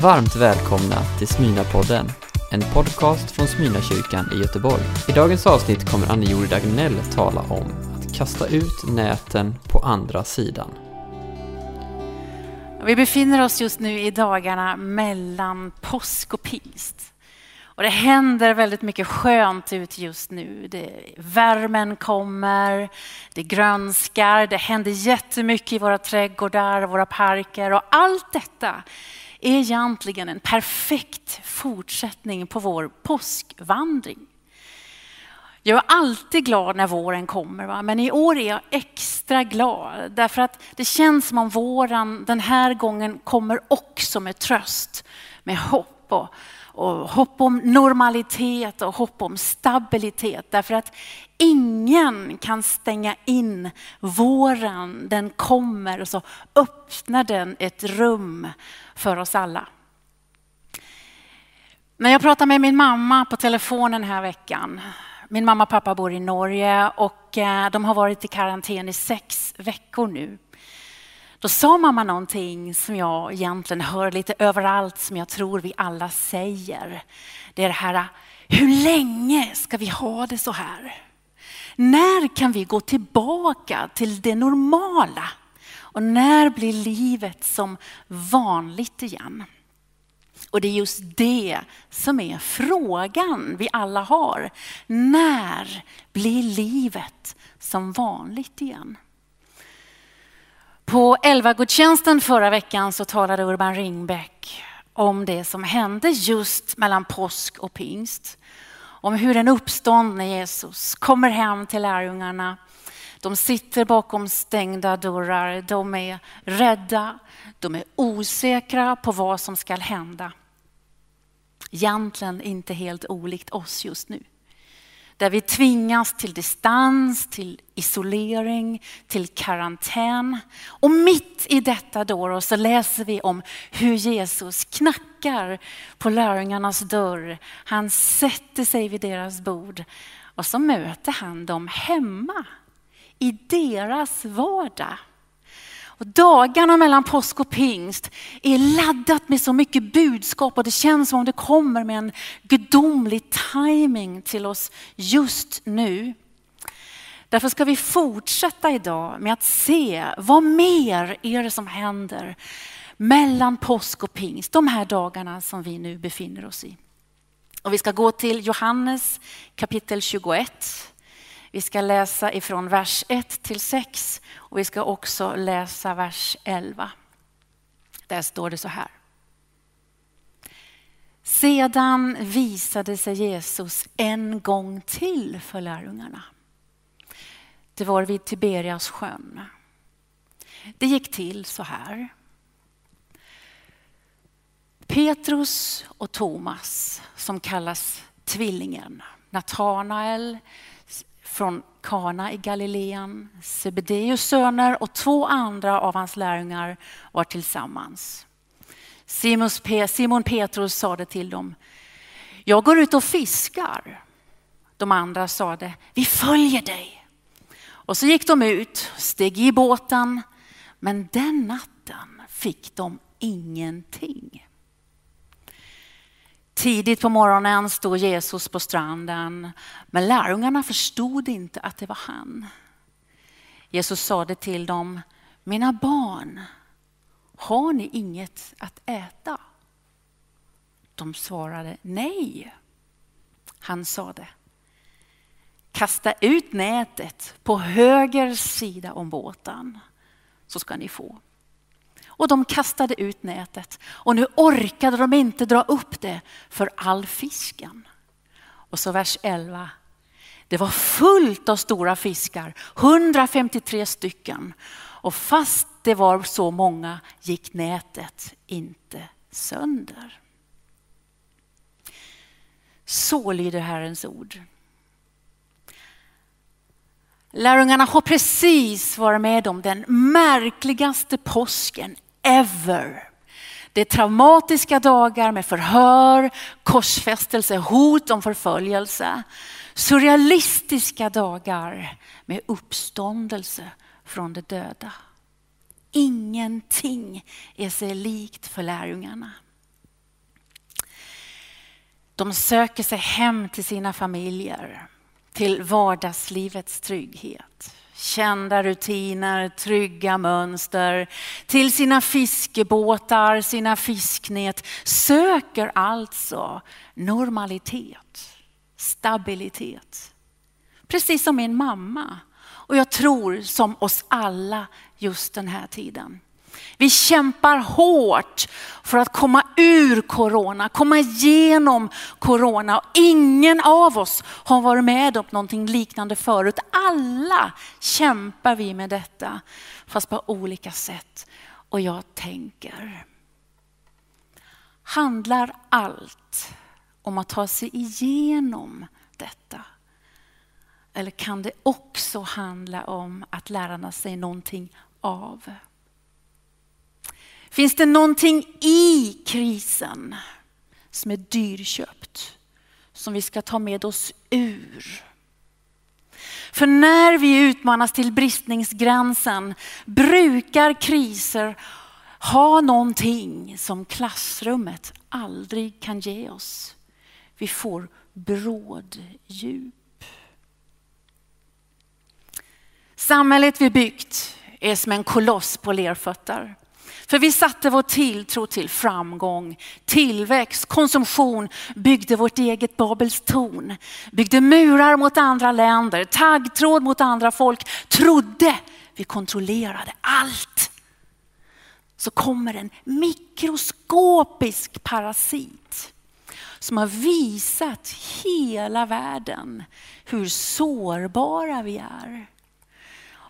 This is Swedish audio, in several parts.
Varmt välkomna till Smyna-podden, en podcast från Smyna-kyrkan i Göteborg. I dagens avsnitt kommer Anne-Jori Dagnell tala om att kasta ut näten på andra sidan. Vi befinner oss just nu i dagarna mellan påsk och pingst. Och det händer väldigt mycket skönt ut just nu. Det, värmen kommer, det grönskar, det händer jättemycket i våra trädgårdar våra parker. Och allt detta är egentligen en perfekt fortsättning på vår påskvandring. Jag är alltid glad när våren kommer, va? men i år är jag extra glad därför att det känns som om våren den här gången kommer också med tröst, med hopp och, och hopp om normalitet och hopp om stabilitet. Därför att ingen kan stänga in våren. Den kommer och så öppnar den ett rum för oss alla. När jag pratade med min mamma på telefon den här veckan. Min mamma och pappa bor i Norge och eh, de har varit i karantän i sex veckor nu. Då sa mamma någonting som jag egentligen hör lite överallt som jag tror vi alla säger. Det är det här, hur länge ska vi ha det så här? När kan vi gå tillbaka till det normala? Och när blir livet som vanligt igen? Och det är just det som är frågan vi alla har. När blir livet som vanligt igen? På elvagudstjänsten förra veckan så talade Urban Ringbäck om det som hände just mellan påsk och pingst. Om hur en uppståndne Jesus kommer hem till lärjungarna. De sitter bakom stängda dörrar, de är rädda, de är osäkra på vad som ska hända. Egentligen inte helt olikt oss just nu. Där vi tvingas till distans, till isolering, till karantän. Och mitt i detta då så läser vi om hur Jesus knackar på lärjungarnas dörr. Han sätter sig vid deras bord och så möter han dem hemma i deras vardag. Och dagarna mellan påsk och pingst är laddat med så mycket budskap och det känns som om det kommer med en gudomlig timing till oss just nu. Därför ska vi fortsätta idag med att se vad mer är det som händer mellan påsk och pingst, de här dagarna som vi nu befinner oss i. Och vi ska gå till Johannes kapitel 21 vi ska läsa ifrån vers 1 till 6 och vi ska också läsa vers 11. Där står det så här. Sedan visade sig Jesus en gång till för lärjungarna. Det var vid Tiberias sjön. Det gick till så här. Petrus och Thomas, som kallas tvillingen, Natanael, från Kana i Galileen, Sebedeus söner och två andra av hans lärjungar var tillsammans. Simon Petrus sade till dem, jag går ut och fiskar. De andra sade, vi följer dig. Och så gick de ut, steg i båten, men den natten fick de ingenting. Tidigt på morgonen stod Jesus på stranden, men lärjungarna förstod inte att det var han. Jesus sade till dem, mina barn, har ni inget att äta? De svarade nej. Han sade, kasta ut nätet på höger sida om båten så ska ni få. Och de kastade ut nätet och nu orkade de inte dra upp det för all fisken. Och så vers 11. Det var fullt av stora fiskar, 153 stycken. Och fast det var så många gick nätet inte sönder. Så lyder Herrens ord. Lärjungarna har precis varit med om den märkligaste påsken ever. Det är traumatiska dagar med förhör, korsfästelse, hot om förföljelse. Surrealistiska dagar med uppståndelse från de döda. Ingenting är sig likt för lärjungarna. De söker sig hem till sina familjer, till vardagslivets trygghet. Kända rutiner, trygga mönster, till sina fiskebåtar, sina fisknät. Söker alltså normalitet, stabilitet. Precis som min mamma och jag tror som oss alla just den här tiden. Vi kämpar hårt för att komma ur corona, komma igenom corona. Ingen av oss har varit med om någonting liknande förut. Alla kämpar vi med detta, fast på olika sätt. Och jag tänker, handlar allt om att ta sig igenom detta? Eller kan det också handla om att lärarna sig någonting av? Finns det någonting i krisen som är dyrköpt, som vi ska ta med oss ur? För när vi utmanas till bristningsgränsen brukar kriser ha någonting som klassrummet aldrig kan ge oss. Vi får bråddjup. Samhället vi byggt är som en koloss på lerfötter. För vi satte vår tilltro till framgång, tillväxt, konsumtion, byggde vårt eget Babels torn, byggde murar mot andra länder, taggtråd mot andra folk, trodde vi kontrollerade allt. Så kommer en mikroskopisk parasit som har visat hela världen hur sårbara vi är.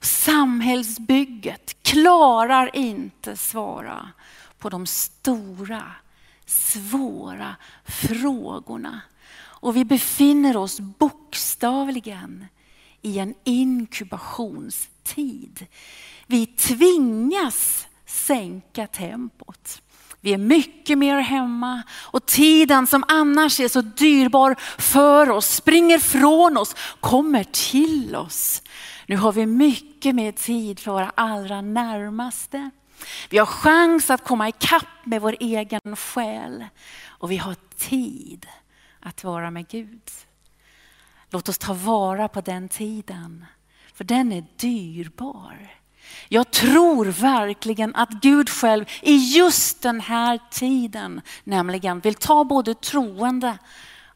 Samhällsbygget klarar inte svara på de stora, svåra frågorna. Och vi befinner oss bokstavligen i en inkubationstid. Vi tvingas sänka tempot. Vi är mycket mer hemma och tiden som annars är så dyrbar för oss, springer från oss, kommer till oss. Nu har vi mycket mer tid för våra allra närmaste. Vi har chans att komma ikapp med vår egen själ och vi har tid att vara med Gud. Låt oss ta vara på den tiden, för den är dyrbar. Jag tror verkligen att Gud själv i just den här tiden nämligen vill ta både troende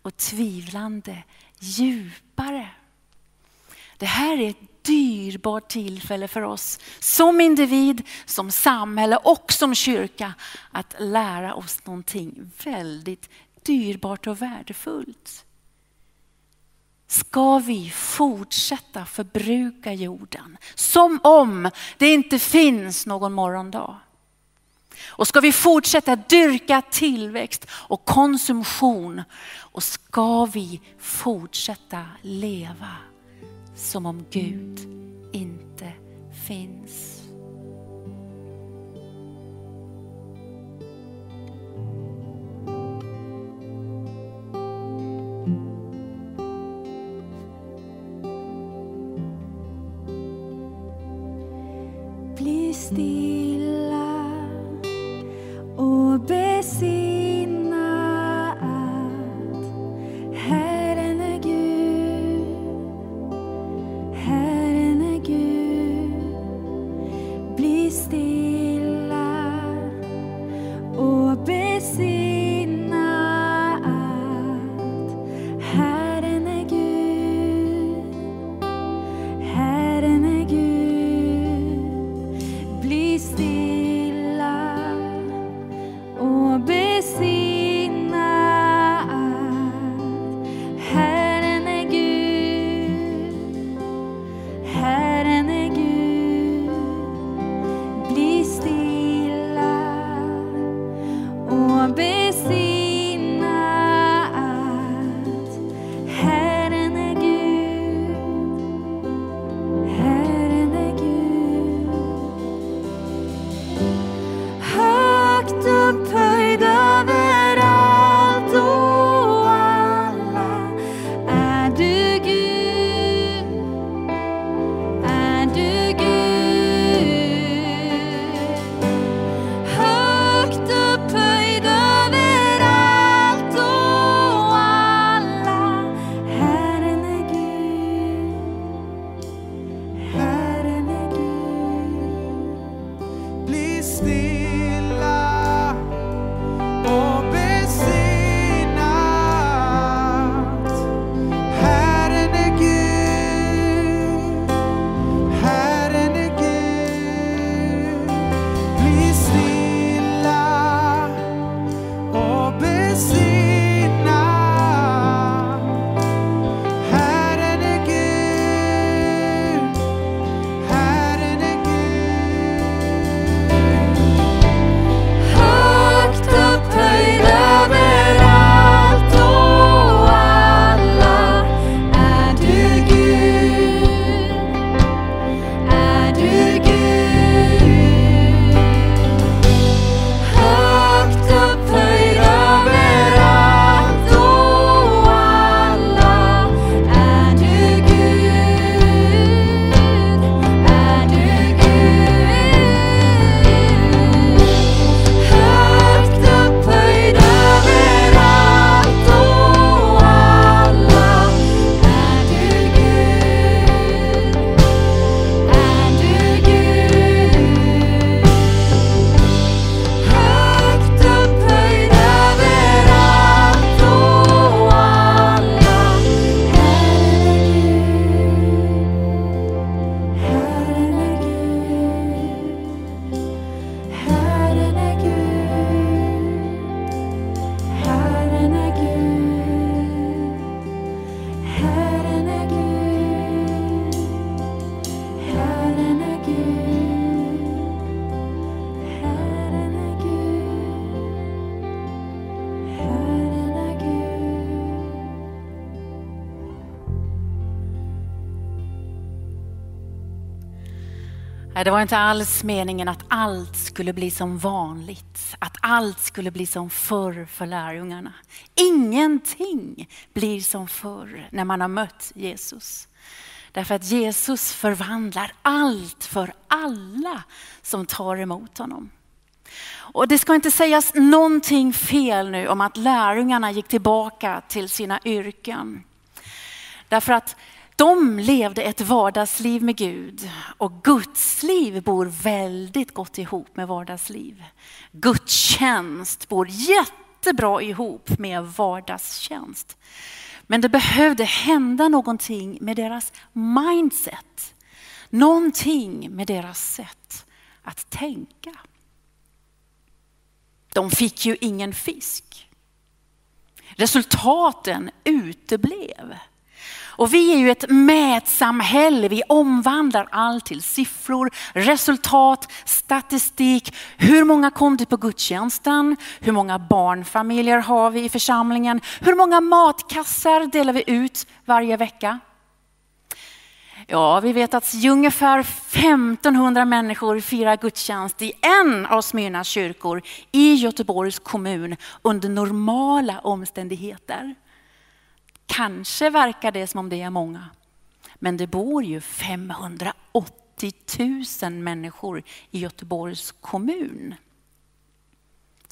och tvivlande djupare. Det här är ett dyrbart tillfälle för oss som individ, som samhälle och som kyrka att lära oss någonting väldigt dyrbart och värdefullt. Ska vi fortsätta förbruka jorden som om det inte finns någon morgondag? Och ska vi fortsätta dyrka tillväxt och konsumtion? Och ska vi fortsätta leva som om Gud inte finns. Nej, det var inte alls meningen att allt skulle bli som vanligt. Att allt skulle bli som förr för lärjungarna. Ingenting blir som förr när man har mött Jesus. Därför att Jesus förvandlar allt för alla som tar emot honom. Och det ska inte sägas någonting fel nu om att lärjungarna gick tillbaka till sina yrken. Därför att de levde ett vardagsliv med Gud och Guds liv bor väldigt gott ihop med vardagsliv. Gudstjänst bor jättebra ihop med vardagstjänst. Men det behövde hända någonting med deras mindset. Någonting med deras sätt att tänka. De fick ju ingen fisk. Resultaten uteblev. Och vi är ju ett mätsamhälle. Vi omvandlar allt till siffror, resultat, statistik. Hur många kom till på gudstjänsten? Hur många barnfamiljer har vi i församlingen? Hur många matkassar delar vi ut varje vecka? Ja, vi vet att ungefär 1500 människor firar gudstjänst i en av Smyrnas kyrkor i Göteborgs kommun under normala omständigheter. Kanske verkar det som om det är många, men det bor ju 580 000 människor i Göteborgs kommun.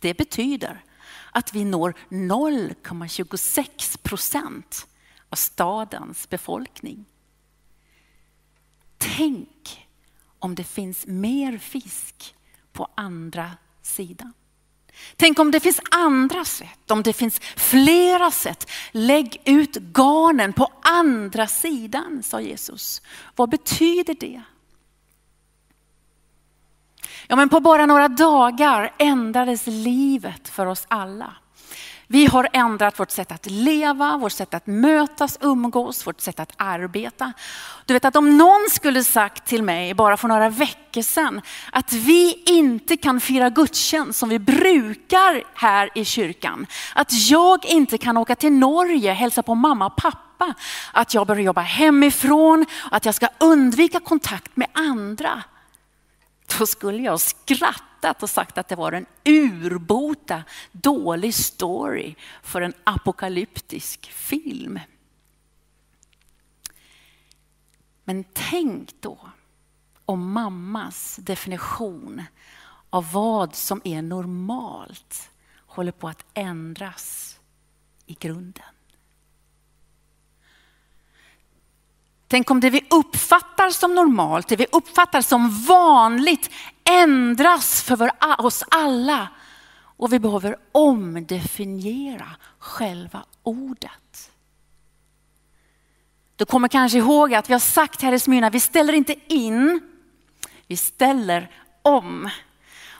Det betyder att vi når 0,26 procent av stadens befolkning. Tänk om det finns mer fisk på andra sidan. Tänk om det finns andra sätt, om det finns flera sätt. Lägg ut garnen på andra sidan, sa Jesus. Vad betyder det? Ja, men på bara några dagar ändrades livet för oss alla. Vi har ändrat vårt sätt att leva, vårt sätt att mötas, umgås, vårt sätt att arbeta. Du vet att om någon skulle sagt till mig bara för några veckor sedan att vi inte kan fira gudstjänst som vi brukar här i kyrkan. Att jag inte kan åka till Norge, hälsa på mamma och pappa. Att jag bör jobba hemifrån, att jag ska undvika kontakt med andra. Då skulle jag skratta skrattat och sagt att det var en urbota dålig story för en apokalyptisk film. Men tänk då om mammas definition av vad som är normalt håller på att ändras i grunden. Tänk om det vi uppfattar som normalt, det vi uppfattar som vanligt ändras för oss alla och vi behöver omdefiniera själva ordet. Du kommer kanske ihåg att vi har sagt här i Smyrna, vi ställer inte in, vi ställer om.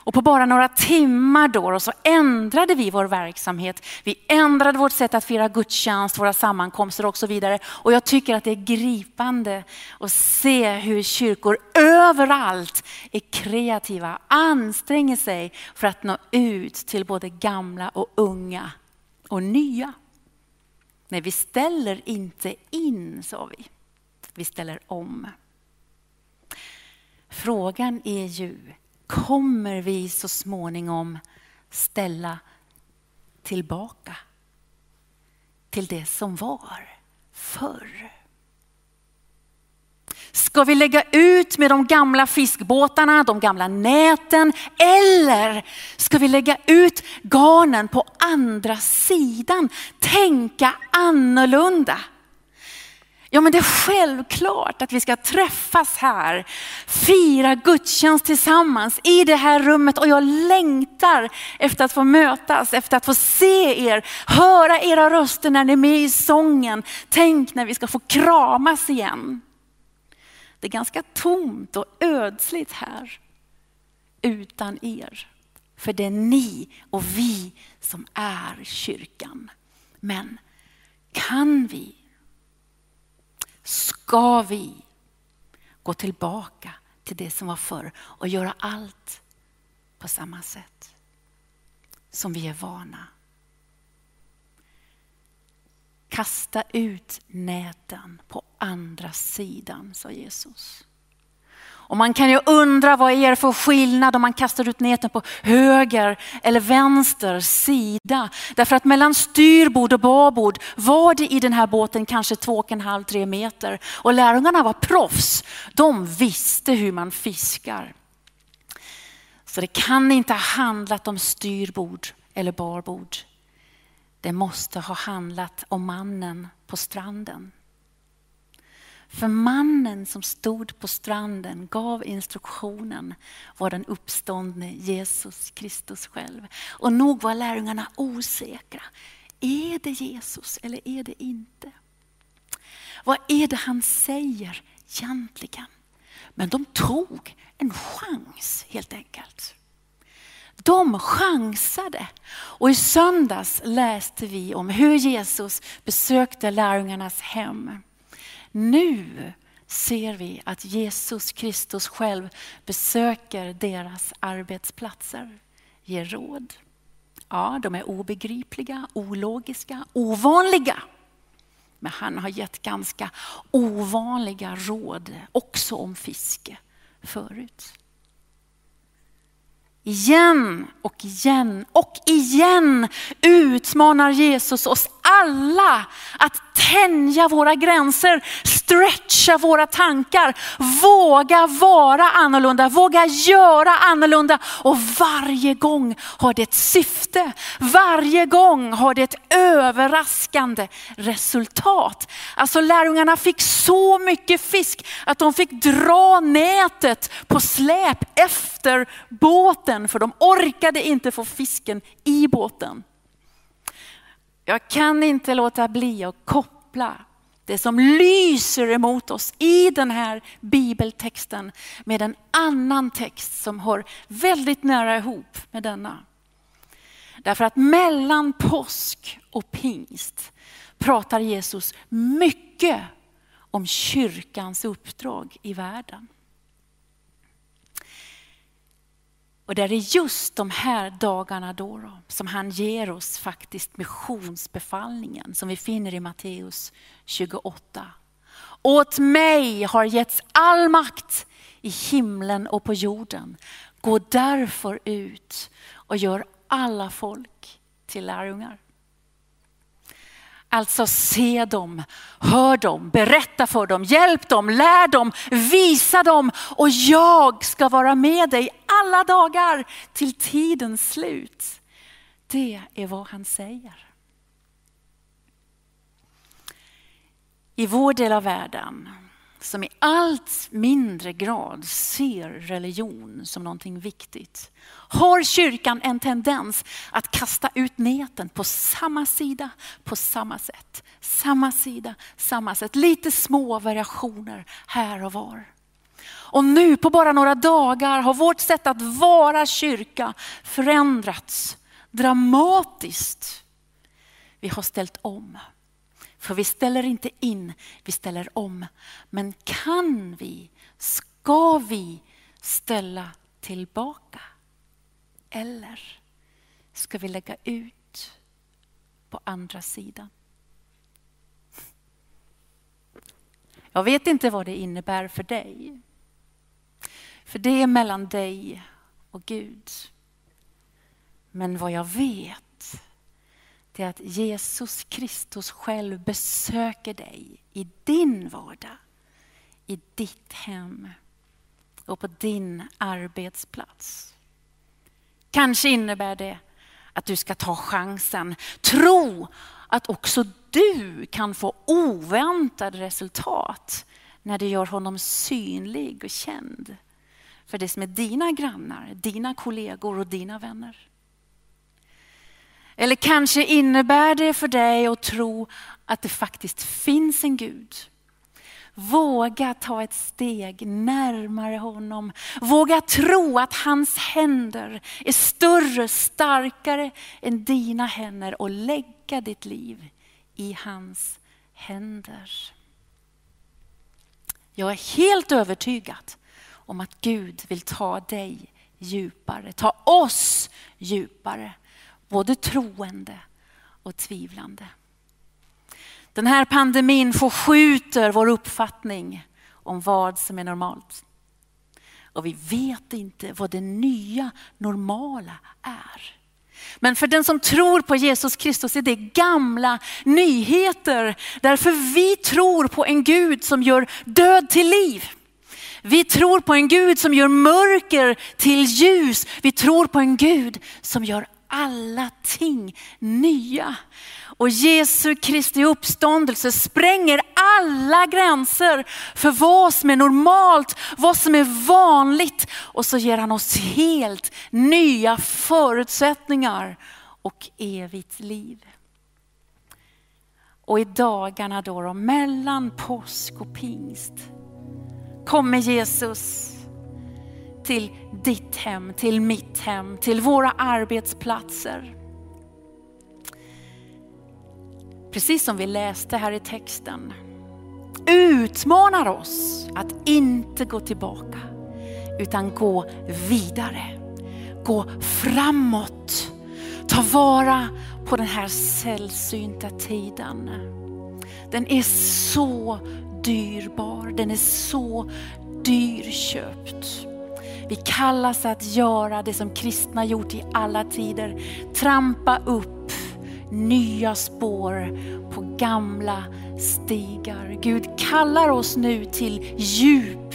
Och på bara några timmar då så ändrade vi vår verksamhet. Vi ändrade vårt sätt att fira gudstjänst, våra sammankomster och så vidare. Och jag tycker att det är gripande att se hur kyrkor överallt är kreativa, anstränger sig för att nå ut till både gamla och unga och nya. Nej, vi ställer inte in, sa vi. Vi ställer om. Frågan är ju, kommer vi så småningom ställa tillbaka till det som var förr. Ska vi lägga ut med de gamla fiskbåtarna, de gamla näten eller ska vi lägga ut garnen på andra sidan? Tänka annorlunda. Ja, men det är självklart att vi ska träffas här, fira gudstjänst tillsammans i det här rummet och jag längtar efter att få mötas, efter att få se er, höra era röster när ni är med i sången. Tänk när vi ska få kramas igen. Det är ganska tomt och ödsligt här utan er. För det är ni och vi som är kyrkan. Men kan vi ska vi gå tillbaka till det som var förr och göra allt på samma sätt som vi är vana. Kasta ut näten på andra sidan, sa Jesus. Och man kan ju undra vad är det för skillnad om man kastar ut näten på höger eller vänster sida. Därför att mellan styrbord och babord var det i den här båten kanske två och en halv, tre meter. Och lärjungarna var proffs. De visste hur man fiskar. Så det kan inte ha handlat om styrbord eller barbord. Det måste ha handlat om mannen på stranden. För mannen som stod på stranden gav instruktionen var den uppståndne Jesus Kristus själv. Och nog var lärjungarna osäkra. Är det Jesus eller är det inte? Vad är det han säger egentligen? Men de tog en chans helt enkelt. De chansade. Och i söndags läste vi om hur Jesus besökte lärjungarnas hem. Nu ser vi att Jesus Kristus själv besöker deras arbetsplatser, ger råd. Ja, de är obegripliga, ologiska, ovanliga. Men han har gett ganska ovanliga råd också om fiske förut. Igen och igen och igen utmanar Jesus oss alla att tänja våra gränser, stretcha våra tankar, våga vara annorlunda, våga göra annorlunda. Och varje gång har det ett syfte, varje gång har det ett överraskande resultat. Alltså lärjungarna fick så mycket fisk att de fick dra nätet på släp efter båten för de orkade inte få fisken i båten. Jag kan inte låta bli att koppla det som lyser emot oss i den här bibeltexten med en annan text som hör väldigt nära ihop med denna. Därför att mellan påsk och pingst pratar Jesus mycket om kyrkans uppdrag i världen. Och det är just de här dagarna då, då, som han ger oss faktiskt missionsbefallningen som vi finner i Matteus 28. Åt mig har getts all makt i himlen och på jorden. Gå därför ut och gör alla folk till lärjungar. Alltså se dem, hör dem, berätta för dem, hjälp dem, lär dem, visa dem och jag ska vara med dig alla dagar till tidens slut. Det är vad han säger. I vår del av världen som i allt mindre grad ser religion som någonting viktigt, har kyrkan en tendens att kasta ut näten på samma sida, på samma sätt. Samma sida, samma sätt. Lite små variationer här och var. Och nu på bara några dagar har vårt sätt att vara kyrka förändrats dramatiskt. Vi har ställt om. För vi ställer inte in, vi ställer om. Men kan vi, ska vi ställa tillbaka? Eller ska vi lägga ut på andra sidan? Jag vet inte vad det innebär för dig. För det är mellan dig och Gud. Men vad jag vet det är att Jesus Kristus själv besöker dig i din vardag, i ditt hem och på din arbetsplats. Kanske innebär det att du ska ta chansen, tro att också du kan få oväntade resultat när du gör honom synlig och känd för det som är dina grannar, dina kollegor och dina vänner. Eller kanske innebär det för dig att tro att det faktiskt finns en Gud. Våga ta ett steg närmare honom. Våga tro att hans händer är större, starkare än dina händer och lägga ditt liv i hans händer. Jag är helt övertygad om att Gud vill ta dig djupare, ta oss djupare både troende och tvivlande. Den här pandemin förskjuter vår uppfattning om vad som är normalt. och vi vet inte vad det nya normala är. Men för den som tror på Jesus Kristus är det gamla nyheter. Därför vi tror på en Gud som gör död till liv. Vi tror på en Gud som gör mörker till ljus. Vi tror på en Gud som gör alla ting nya. Och Jesu Kristi uppståndelse spränger alla gränser för vad som är normalt, vad som är vanligt. Och så ger han oss helt nya förutsättningar och evigt liv. Och i dagarna då, då mellan påsk och pingst kommer Jesus till ditt hem, till mitt hem, till våra arbetsplatser. Precis som vi läste här i texten, utmanar oss att inte gå tillbaka, utan gå vidare. Gå framåt. Ta vara på den här sällsynta tiden. Den är så dyrbar, den är så dyrköpt. Vi kallas att göra det som kristna gjort i alla tider. Trampa upp nya spår på gamla stigar. Gud kallar oss nu till djup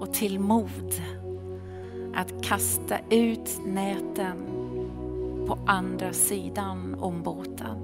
och till mod. Att kasta ut näten på andra sidan om båten.